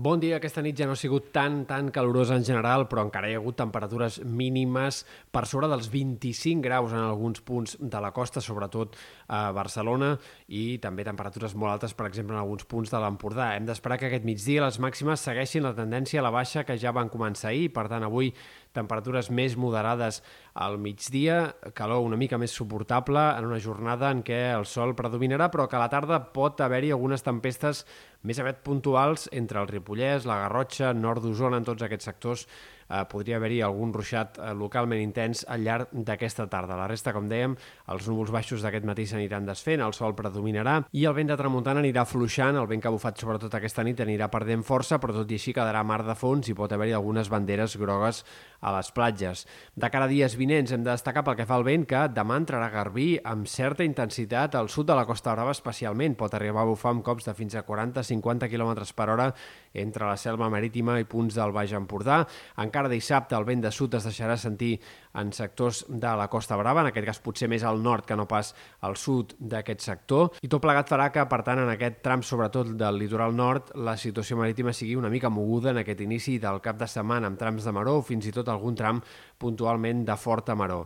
Bon dia. Aquesta nit ja no ha sigut tan, tan calorosa en general, però encara hi ha hagut temperatures mínimes per sobre dels 25 graus en alguns punts de la costa, sobretot a Barcelona, i també temperatures molt altes, per exemple, en alguns punts de l'Empordà. Hem d'esperar que aquest migdia les màximes segueixin la tendència a la baixa que ja van començar ahir, per tant, avui temperatures més moderades al migdia, calor una mica més suportable en una jornada en què el sol predominarà, però que a la tarda pot haver-hi algunes tempestes més aviat puntuals entre el Ripollès, la Garrotxa, nord d'Osona, en tots aquests sectors eh, podria haver-hi algun ruixat eh, localment intens al llarg d'aquesta tarda. La resta, com dèiem, els núvols baixos d'aquest matí s'aniran desfent, el sol predominarà i el vent de tramuntana anirà fluixant, el vent que ha bufat sobretot aquesta nit anirà perdent força, però tot i així quedarà mar de fons i pot haver-hi algunes banderes grogues a les platges. De cara a dies vinents hem de destacar pel que fa al vent que demà entrarà Garbí amb certa intensitat al sud de la Costa Brava especialment. Pot arribar a bufar amb cops de fins a 40-50 km per hora entre la selva marítima i punts del Baix Empordà. Encara dissabte el vent de sud es deixarà sentir en sectors de la Costa Brava, en aquest cas potser més al nord que no pas al sud d'aquest sector. I tot plegat farà que, per tant, en aquest tram, sobretot del litoral nord, la situació marítima sigui una mica moguda en aquest inici del cap de setmana, amb trams de maró o fins i tot algun tram puntualment de forta maró.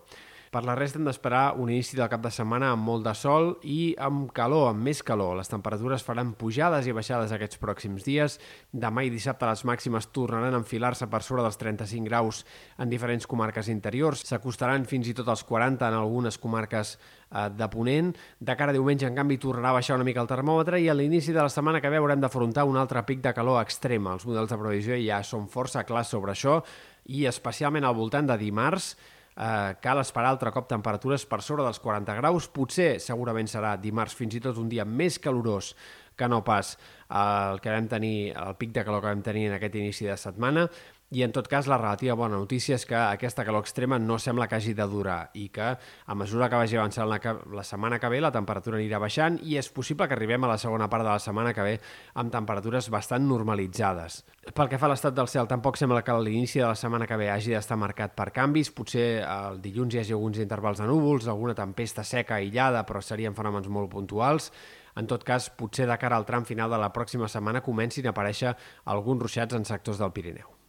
Per la resta hem d'esperar un inici del cap de setmana amb molt de sol i amb calor, amb més calor. Les temperatures faran pujades i baixades aquests pròxims dies. Demà i dissabte les màximes tornaran a enfilar-se per sobre dels 35 graus en diferents comarques interiors. S'acostaran fins i tot als 40 en algunes comarques eh, de Ponent. De cara a diumenge, en canvi, tornarà a baixar una mica el termòmetre i a l'inici de la setmana que ve haurem d'afrontar un altre pic de calor extrem. Els models de previsió ja són força clars sobre això i especialment al voltant de dimarts eh, cal esperar altre cop temperatures per sobre dels 40 graus. Potser, segurament serà dimarts fins i tot un dia més calorós que no pas el que vam tenir, el pic de calor que vam tenir en aquest inici de setmana, i en tot cas la relativa bona notícia és que aquesta calor extrema no sembla que hagi de durar i que a mesura que vagi avançant la, la setmana que ve la temperatura anirà baixant i és possible que arribem a la segona part de la setmana que ve amb temperatures bastant normalitzades. Pel que fa a l'estat del cel, tampoc sembla que l'inici de la setmana que ve hagi d'estar marcat per canvis. Potser el dilluns hi hagi alguns intervals de núvols, alguna tempesta seca aïllada, però serien fenòmens molt puntuals. En tot cas, potser de cara al tram final de la pròxima setmana comencin a aparèixer alguns ruixats en sectors del Pirineu.